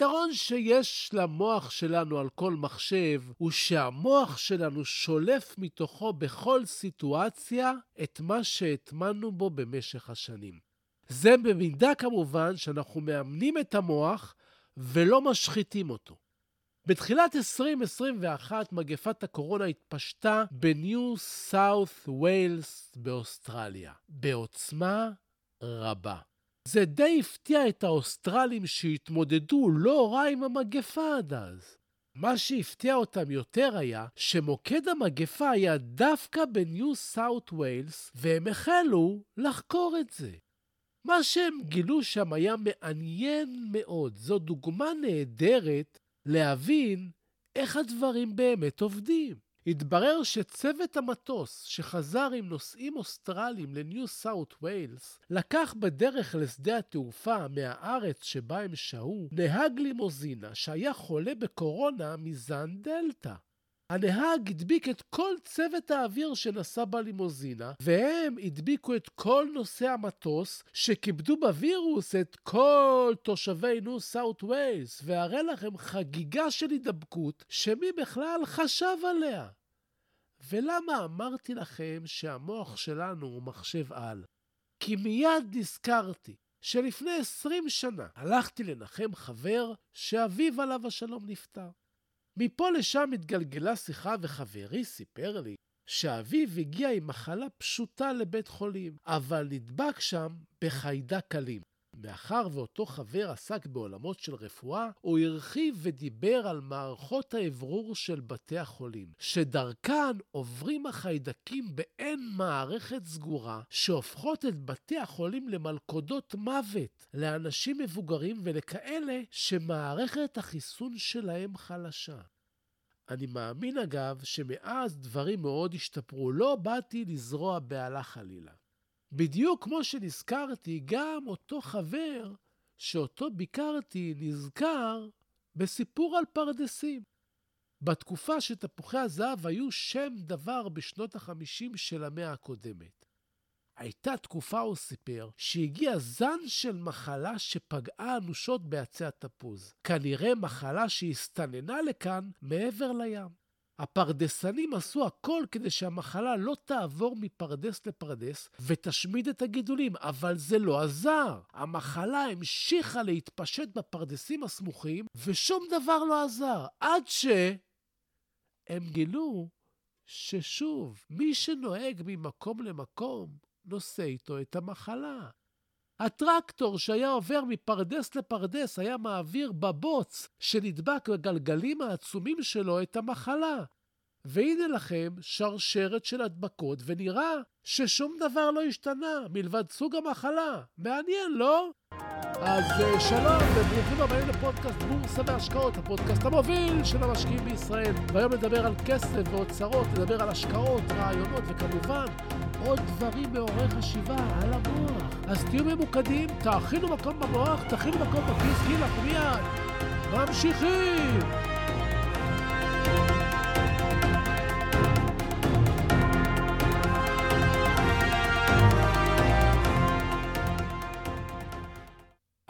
היתרון שיש למוח שלנו על כל מחשב, הוא שהמוח שלנו שולף מתוכו בכל סיטואציה את מה שהטמנו בו במשך השנים. זה במידה כמובן שאנחנו מאמנים את המוח ולא משחיתים אותו. בתחילת 2021 מגפת הקורונה התפשטה בניו סאות' ויילס באוסטרליה, בעוצמה רבה. זה די הפתיע את האוסטרלים שהתמודדו לא רע עם המגפה עד אז. מה שהפתיע אותם יותר היה שמוקד המגפה היה דווקא בניו סאוט ויילס, והם החלו לחקור את זה. מה שהם גילו שם היה מעניין מאוד. זו דוגמה נהדרת להבין איך הדברים באמת עובדים. התברר שצוות המטוס שחזר עם נוסעים אוסטרליים לניו סאוט ויילס, לקח בדרך לשדה התעופה מהארץ שבה הם שהו נהג לימוזינה שהיה חולה בקורונה מזן דלתא. הנהג הדביק את כל צוות האוויר שנסע בלימוזינה, והם הדביקו את כל נוסעי המטוס שכיבדו בווירוס את כל תושבי ניו סאוט ויילס, והרי לכם חגיגה של הידבקות שמי בכלל חשב עליה. ולמה אמרתי לכם שהמוח שלנו הוא מחשב על? כי מיד נזכרתי שלפני עשרים שנה הלכתי לנחם חבר שאביו עליו השלום נפטר. מפה לשם התגלגלה שיחה וחברי סיפר לי שאביו הגיע עם מחלה פשוטה לבית חולים, אבל נדבק שם בחיידק קלים. מאחר ואותו חבר עסק בעולמות של רפואה, הוא הרחיב ודיבר על מערכות האוורור של בתי החולים, שדרכן עוברים החיידקים באין מערכת סגורה, שהופכות את בתי החולים למלכודות מוות לאנשים מבוגרים ולכאלה שמערכת החיסון שלהם חלשה. אני מאמין אגב שמאז דברים מאוד השתפרו, לא באתי לזרוע בהלה חלילה. בדיוק כמו שנזכרתי, גם אותו חבר שאותו ביקרתי נזכר בסיפור על פרדסים. בתקופה שתפוחי הזהב היו שם דבר בשנות החמישים של המאה הקודמת. הייתה תקופה, הוא סיפר, שהגיע זן של מחלה שפגעה אנושות בעצי התפוז. כנראה מחלה שהסתננה לכאן מעבר לים. הפרדסנים עשו הכל כדי שהמחלה לא תעבור מפרדס לפרדס ותשמיד את הגידולים, אבל זה לא עזר. המחלה המשיכה להתפשט בפרדסים הסמוכים, ושום דבר לא עזר, עד ש... הם גילו ששוב, מי שנוהג ממקום למקום, נושא איתו את המחלה. הטרקטור שהיה עובר מפרדס לפרדס היה מעביר בבוץ שנדבק בגלגלים העצומים שלו את המחלה. והנה לכם שרשרת של הדבקות, ונראה ששום דבר לא השתנה מלבד סוג המחלה. מעניין, לא? אז אה, שלום וברוכים הבאים לפודקאסט בורסה והשקעות, הפודקאסט המוביל של המשקיעים בישראל. והיום נדבר על כסף ואוצרות, נדבר על השקעות, רעיונות וכמובן עוד דברים מעוררי חשיבה על המוח. אז תהיו ממוקדים, תאכינו מקום במוח, תאכינו מקום בכיס, כי אנחנו מיד ממשיכים.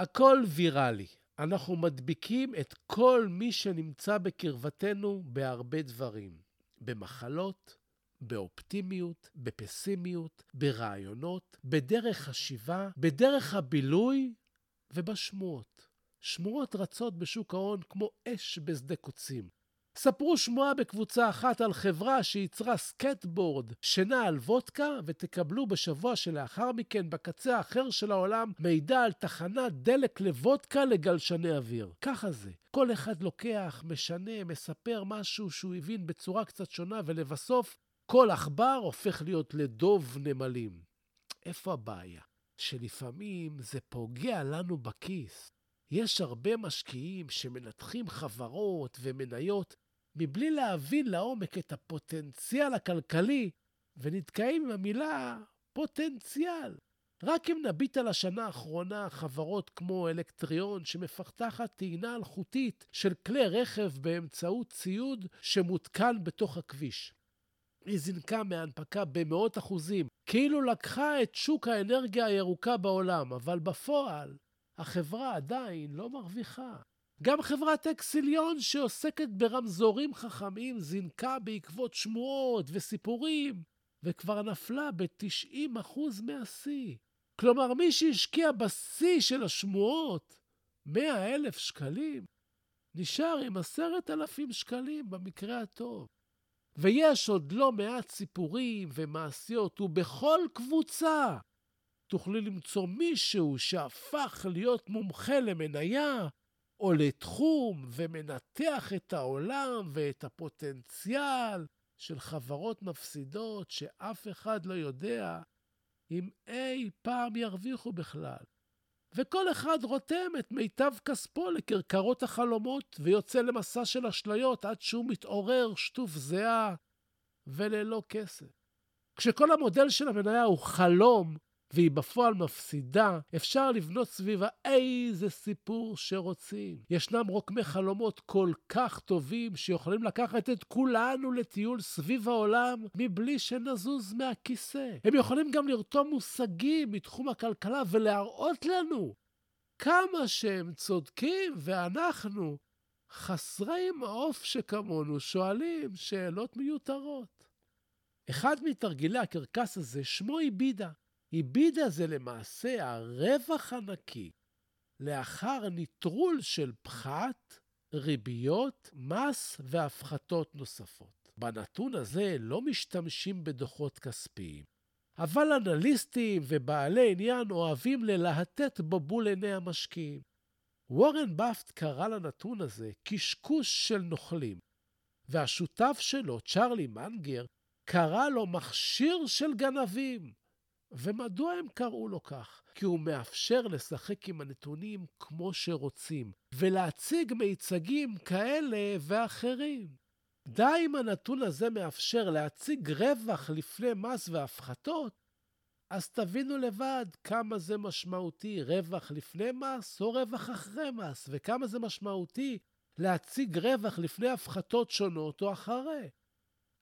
הכל ויראלי. אנחנו מדביקים את כל מי שנמצא בקרבתנו בהרבה דברים. במחלות, באופטימיות, בפסימיות, ברעיונות, בדרך חשיבה, בדרך הבילוי ובשמועות. שמועות רצות בשוק ההון כמו אש בשדה קוצים. ספרו שמועה בקבוצה אחת על חברה שייצרה סקטבורד שנע על וודקה, ותקבלו בשבוע שלאחר מכן, בקצה האחר של העולם, מידע על תחנת דלק לוודקה לגלשני אוויר. ככה זה. כל אחד לוקח, משנה, מספר משהו שהוא הבין בצורה קצת שונה, ולבסוף כל עכבר הופך להיות לדוב נמלים. איפה הבעיה? שלפעמים זה פוגע לנו בכיס. יש הרבה משקיעים שמנתחים חברות ומניות מבלי להבין לעומק את הפוטנציאל הכלכלי, ונתקעים עם המילה פוטנציאל. רק אם נביט על השנה האחרונה, חברות כמו אלקטריון, שמפתחת טעינה אלחוטית של כלי רכב באמצעות ציוד שמותקן בתוך הכביש. היא זינקה מהנפקה במאות אחוזים, כאילו לקחה את שוק האנרגיה הירוקה בעולם, אבל בפועל החברה עדיין לא מרוויחה. גם חברת אקסיליון שעוסקת ברמזורים חכמים זינקה בעקבות שמועות וסיפורים, וכבר נפלה ב-90% מהשיא. כלומר, מי שהשקיע בשיא של השמועות 100 אלף שקלים, נשאר עם עשרת אלפים שקלים במקרה הטוב. ויש עוד לא מעט סיפורים ומעשיות, ובכל קבוצה תוכלי למצוא מישהו שהפך להיות מומחה למניה או לתחום ומנתח את העולם ואת הפוטנציאל של חברות מפסידות שאף אחד לא יודע אם אי פעם ירוויחו בכלל. וכל אחד רותם את מיטב כספו לכרכרות החלומות ויוצא למסע של אשליות עד שהוא מתעורר שטוף זיעה וללא כסף. כשכל המודל של המניה הוא חלום, והיא בפועל מפסידה, אפשר לבנות סביבה איזה סיפור שרוצים. ישנם רוקמי חלומות כל כך טובים שיכולים לקחת את כולנו לטיול סביב העולם מבלי שנזוז מהכיסא. הם יכולים גם לרתום מושגים מתחום הכלכלה ולהראות לנו כמה שהם צודקים ואנחנו, חסרי מעוף שכמונו, שואלים שאלות מיותרות. אחד מתרגילי הקרקס הזה שמו EBITDA. EBITDA זה למעשה הרווח הנקי לאחר ניטרול של פחת, ריביות, מס והפחתות נוספות. בנתון הזה לא משתמשים בדוחות כספיים, אבל אנליסטים ובעלי עניין אוהבים ללהטט בו מול עיני המשקיעים. וורן באפט קרא לנתון הזה קשקוש של נוכלים, והשותף שלו, צ'רלי מנגר, קרא לו מכשיר של גנבים. ומדוע הם קראו לו כך? כי הוא מאפשר לשחק עם הנתונים כמו שרוצים, ולהציג מיצגים כאלה ואחרים. די אם הנתון הזה מאפשר להציג רווח לפני מס והפחתות, אז תבינו לבד כמה זה משמעותי רווח לפני מס או רווח אחרי מס, וכמה זה משמעותי להציג רווח לפני הפחתות שונות או אחרי.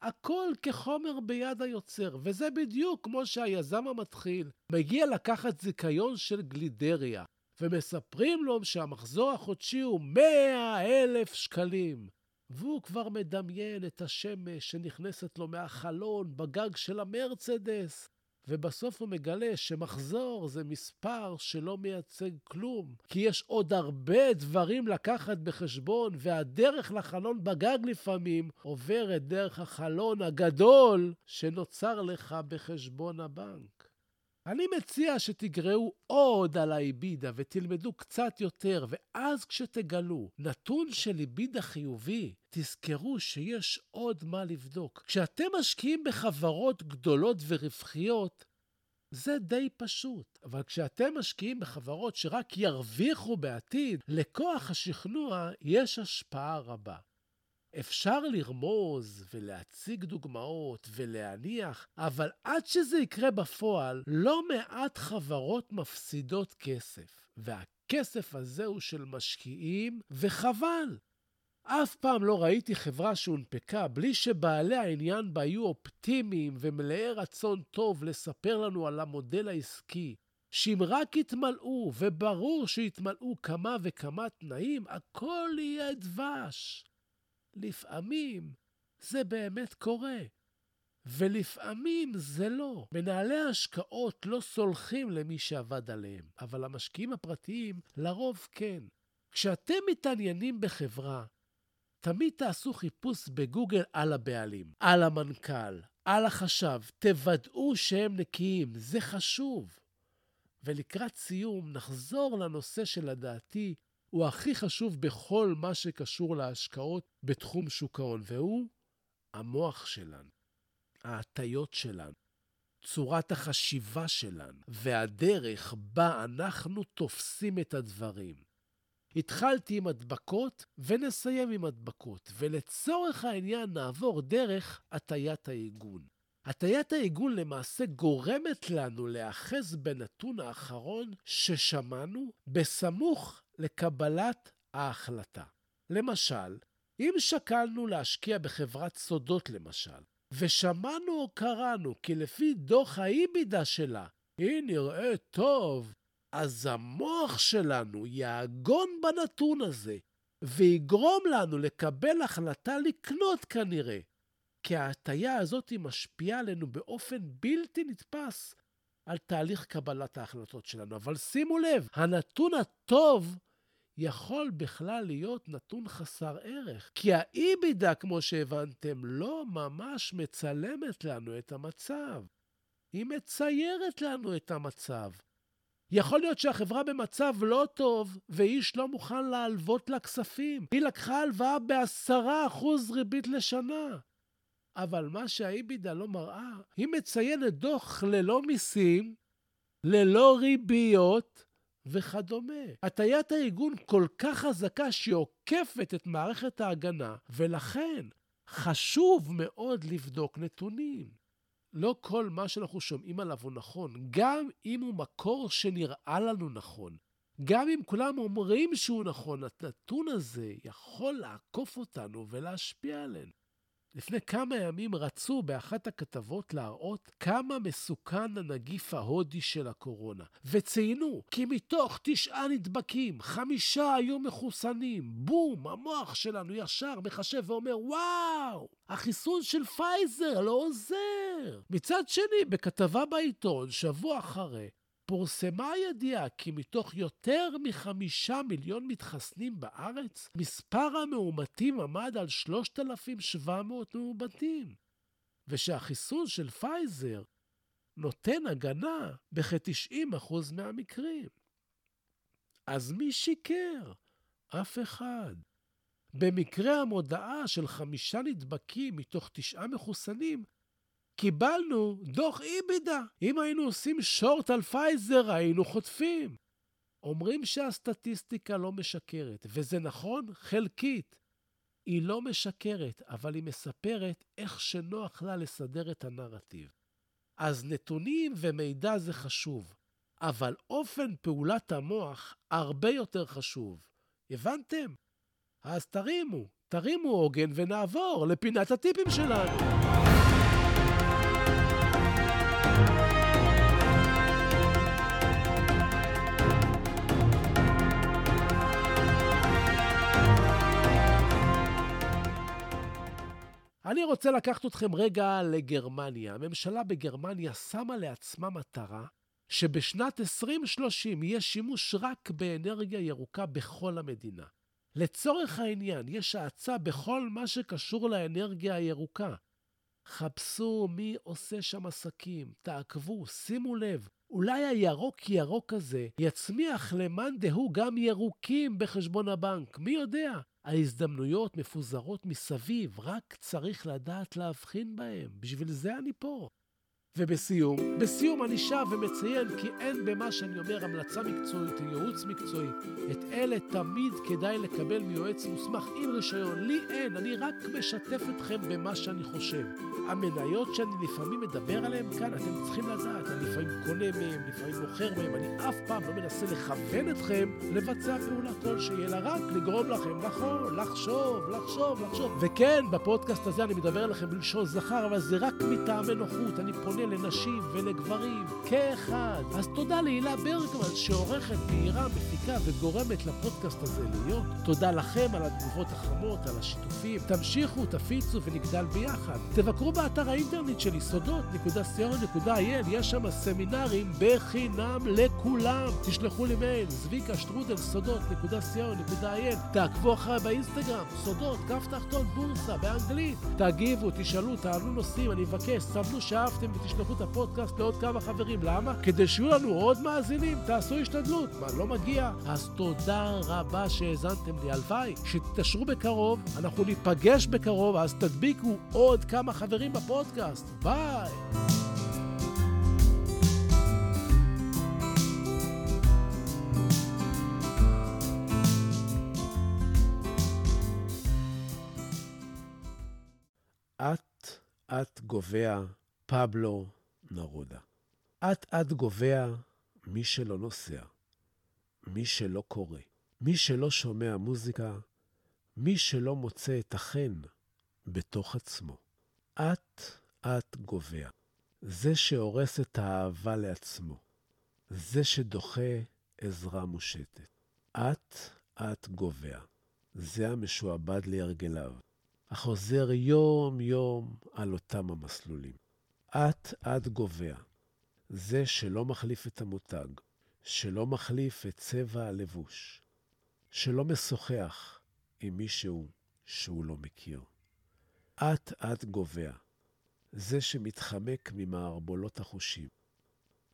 הכל כחומר ביד היוצר, וזה בדיוק כמו שהיזם המתחיל מגיע לקחת זיכיון של גלידריה, ומספרים לו שהמחזור החודשי הוא 100 אלף שקלים. והוא כבר מדמיין את השמש שנכנסת לו מהחלון בגג של המרצדס, ובסוף הוא מגלה שמחזור זה מספר שלא מייצג כלום, כי יש עוד הרבה דברים לקחת בחשבון, והדרך לחלון בגג לפעמים עוברת דרך החלון הגדול שנוצר לך בחשבון הבנק. אני מציע שתגרעו עוד על האיבידה ותלמדו קצת יותר, ואז כשתגלו נתון של איבידה חיובי, תזכרו שיש עוד מה לבדוק. כשאתם משקיעים בחברות גדולות ורווחיות, זה די פשוט, אבל כשאתם משקיעים בחברות שרק ירוויחו בעתיד, לכוח השכנוע יש השפעה רבה. אפשר לרמוז ולהציג דוגמאות ולהניח, אבל עד שזה יקרה בפועל, לא מעט חברות מפסידות כסף. והכסף הזה הוא של משקיעים, וחבל. אף פעם לא ראיתי חברה שהונפקה בלי שבעלי העניין בה היו אופטימיים ומלאי רצון טוב לספר לנו על המודל העסקי, שאם רק יתמלאו, וברור שיתמלאו כמה וכמה תנאים, הכל יהיה דבש. לפעמים זה באמת קורה, ולפעמים זה לא. מנהלי ההשקעות לא סולחים למי שעבד עליהם, אבל המשקיעים הפרטיים לרוב כן. כשאתם מתעניינים בחברה, תמיד תעשו חיפוש בגוגל על הבעלים, על המנכ"ל, על החשב. תוודאו שהם נקיים, זה חשוב. ולקראת סיום, נחזור לנושא שלדעתי הוא הכי חשוב בכל מה שקשור להשקעות בתחום שוק ההון, והוא המוח שלנו, ההטיות שלנו, צורת החשיבה שלנו, והדרך בה אנחנו תופסים את הדברים. התחלתי עם הדבקות ונסיים עם הדבקות, ולצורך העניין נעבור דרך הטיית העיגון. הטיית העיגון למעשה גורמת לנו להאחז בנתון האחרון ששמענו בסמוך לקבלת ההחלטה. למשל, אם שקלנו להשקיע בחברת סודות למשל, ושמענו או קראנו כי לפי דוח האיבידה שלה היא נראית טוב, אז המוח שלנו יעגון בנתון הזה ויגרום לנו לקבל החלטה לקנות כנראה. כי ההטייה הזאת משפיעה עלינו באופן בלתי נתפס על תהליך קבלת ההחלטות שלנו. אבל שימו לב, הנתון הטוב יכול בכלל להיות נתון חסר ערך. כי האיבידה, כמו שהבנתם, לא ממש מצלמת לנו את המצב. היא מציירת לנו את המצב. יכול להיות שהחברה במצב לא טוב, ואיש לא מוכן להלוות לה כספים. היא לקחה הלוואה בעשרה אחוז ריבית לשנה. אבל מה שהאיבידה לא מראה, היא מציינת דוח ללא מיסים, ללא ריביות, וכדומה. הטיית העיגון כל כך חזקה שהיא עוקפת את מערכת ההגנה, ולכן חשוב מאוד לבדוק נתונים. לא כל מה שאנחנו שומעים עליו הוא נכון, גם אם הוא מקור שנראה לנו נכון. גם אם כולם אומרים שהוא נכון, הנתון הזה יכול לעקוף אותנו ולהשפיע עלינו. לפני כמה ימים רצו באחת הכתבות להראות כמה מסוכן הנגיף ההודי של הקורונה, וציינו כי מתוך תשעה נדבקים, חמישה היו מחוסנים. בום, המוח שלנו ישר מחשב ואומר, וואו, החיסון של פייזר לא עוזר. מצד שני, בכתבה בעיתון, שבוע אחרי, פורסמה הידיעה כי מתוך יותר מחמישה מיליון מתחסנים בארץ, מספר המאומתים עמד על 3,700 מאומתים, ושהחיסון של פייזר נותן הגנה בכ-90% מהמקרים. אז מי שיקר? אף אחד. במקרה המודעה של חמישה נדבקים מתוך תשעה מחוסנים, קיבלנו דוח EBITDA. אם היינו עושים short על פייזר, היינו חוטפים. אומרים שהסטטיסטיקה לא משקרת, וזה נכון חלקית. היא לא משקרת, אבל היא מספרת איך שנוח לה לסדר את הנרטיב. אז נתונים ומידע זה חשוב, אבל אופן פעולת המוח הרבה יותר חשוב. הבנתם? אז תרימו, תרימו עוגן ונעבור לפינת הטיפים שלנו. אני רוצה לקחת אתכם רגע לגרמניה. הממשלה בגרמניה שמה לעצמה מטרה שבשנת 2030 יהיה שימוש רק באנרגיה ירוקה בכל המדינה. לצורך העניין, יש האצה בכל מה שקשור לאנרגיה הירוקה. חפשו מי עושה שם עסקים, תעקבו, שימו לב. אולי הירוק ירוק הזה יצמיח למאן דהוא גם ירוקים בחשבון הבנק, מי יודע? ההזדמנויות מפוזרות מסביב, רק צריך לדעת להבחין בהן. בשביל זה אני פה. ובסיום, בסיום אני שב ומציין כי אין במה שאני אומר המלצה מקצועית או ייעוץ מקצועי. את אלה תמיד כדאי לקבל מיועץ מוסמך עם רישיון. לי אין, אני רק משתף אתכם במה שאני חושב. המניות שאני לפעמים מדבר עליהן כאן, אתם צריכים לדעת, אני לפעמים קונה מהן, לפעמים מוכר מהן, אני אף פעם לא מנסה לכוון אתכם לבצע פעולה כלשהי, אלא רק לגרום לכם נכון, לחשוב, לחשוב, לחשוב. וכן, בפודקאסט הזה אני מדבר אליכם בלשון זכר, אבל זה רק מטעמי נוחות. אני פונה שונה לנשים ולגברים, כאחד. אז תודה להילה ברגמן שעורכת, מהירה, מפיקה וגורמת לפודקאסט הזה להיות. תודה לכם על התגובות החמות, על השיתופים. תמשיכו, תפיצו ונגדל ביחד. תבקרו באתר האינטרנט שלי, סודות.co.il, יש שם סמינרים בחינם לכולם. תשלחו לי מייל, צביקה שטרודל סודות.co.il, תעקבו אחריי באינסטגרם, סודות, כף תחתון בורסה, באנגלית. תגיבו, תשאלו, תעלו נושאים, אני מבקש, סבלו שאהבתם ותשלחו את הפודקאסט לעוד כמה חברים. למה? כדי שיהיו לנו עוד מאזינים, תעשו השתדלות. מה, לא מגיע? אז תודה רבה שהאזנתם לי. הלוואי שתתעשרו בקרוב, אנחנו ניפגש בקרוב, אז תדביקו עוד כמה חברים בפודקאסט. ביי! אט גובע פבלו נרודה. אט אט גובע מי שלא נוסע, מי שלא קורא, מי שלא שומע מוזיקה, מי שלא מוצא את החן בתוך עצמו. אט אט גובע. זה שהורס את האהבה לעצמו. זה שדוחה עזרה מושטת. אט אט גובע. זה המשועבד להרגליו. החוזר יום-יום על אותם המסלולים. אט-אט גובע. זה שלא מחליף את המותג, שלא מחליף את צבע הלבוש, שלא משוחח עם מישהו שהוא לא מכיר. אט-אט גובע. זה שמתחמק ממערבולות החושים,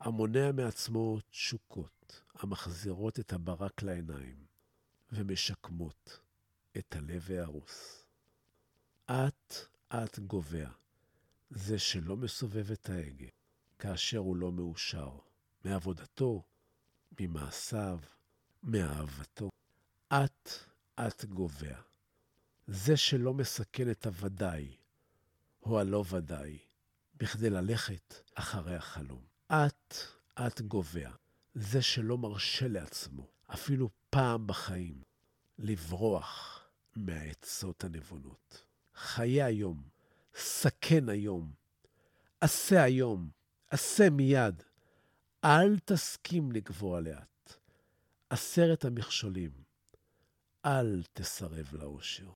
המונע מעצמו תשוקות המחזירות את הברק לעיניים ומשקמות את הלב ההרוס. אט-אט גובע. זה שלא מסובב את ההגה, כאשר הוא לא מאושר, מעבודתו, ממעשיו, מאהבתו. אט-אט גובע. זה שלא מסכן את הוודאי, או הלא ודאי, בכדי ללכת אחרי החלום. אט-אט גובע. זה שלא מרשה לעצמו, אפילו פעם בחיים, לברוח מהעצות הנבונות. חיה היום, סכן היום, עשה היום, עשה מיד. אל תסכים לגבוה לאט. עשרת המכשולים, אל תסרב לאושר.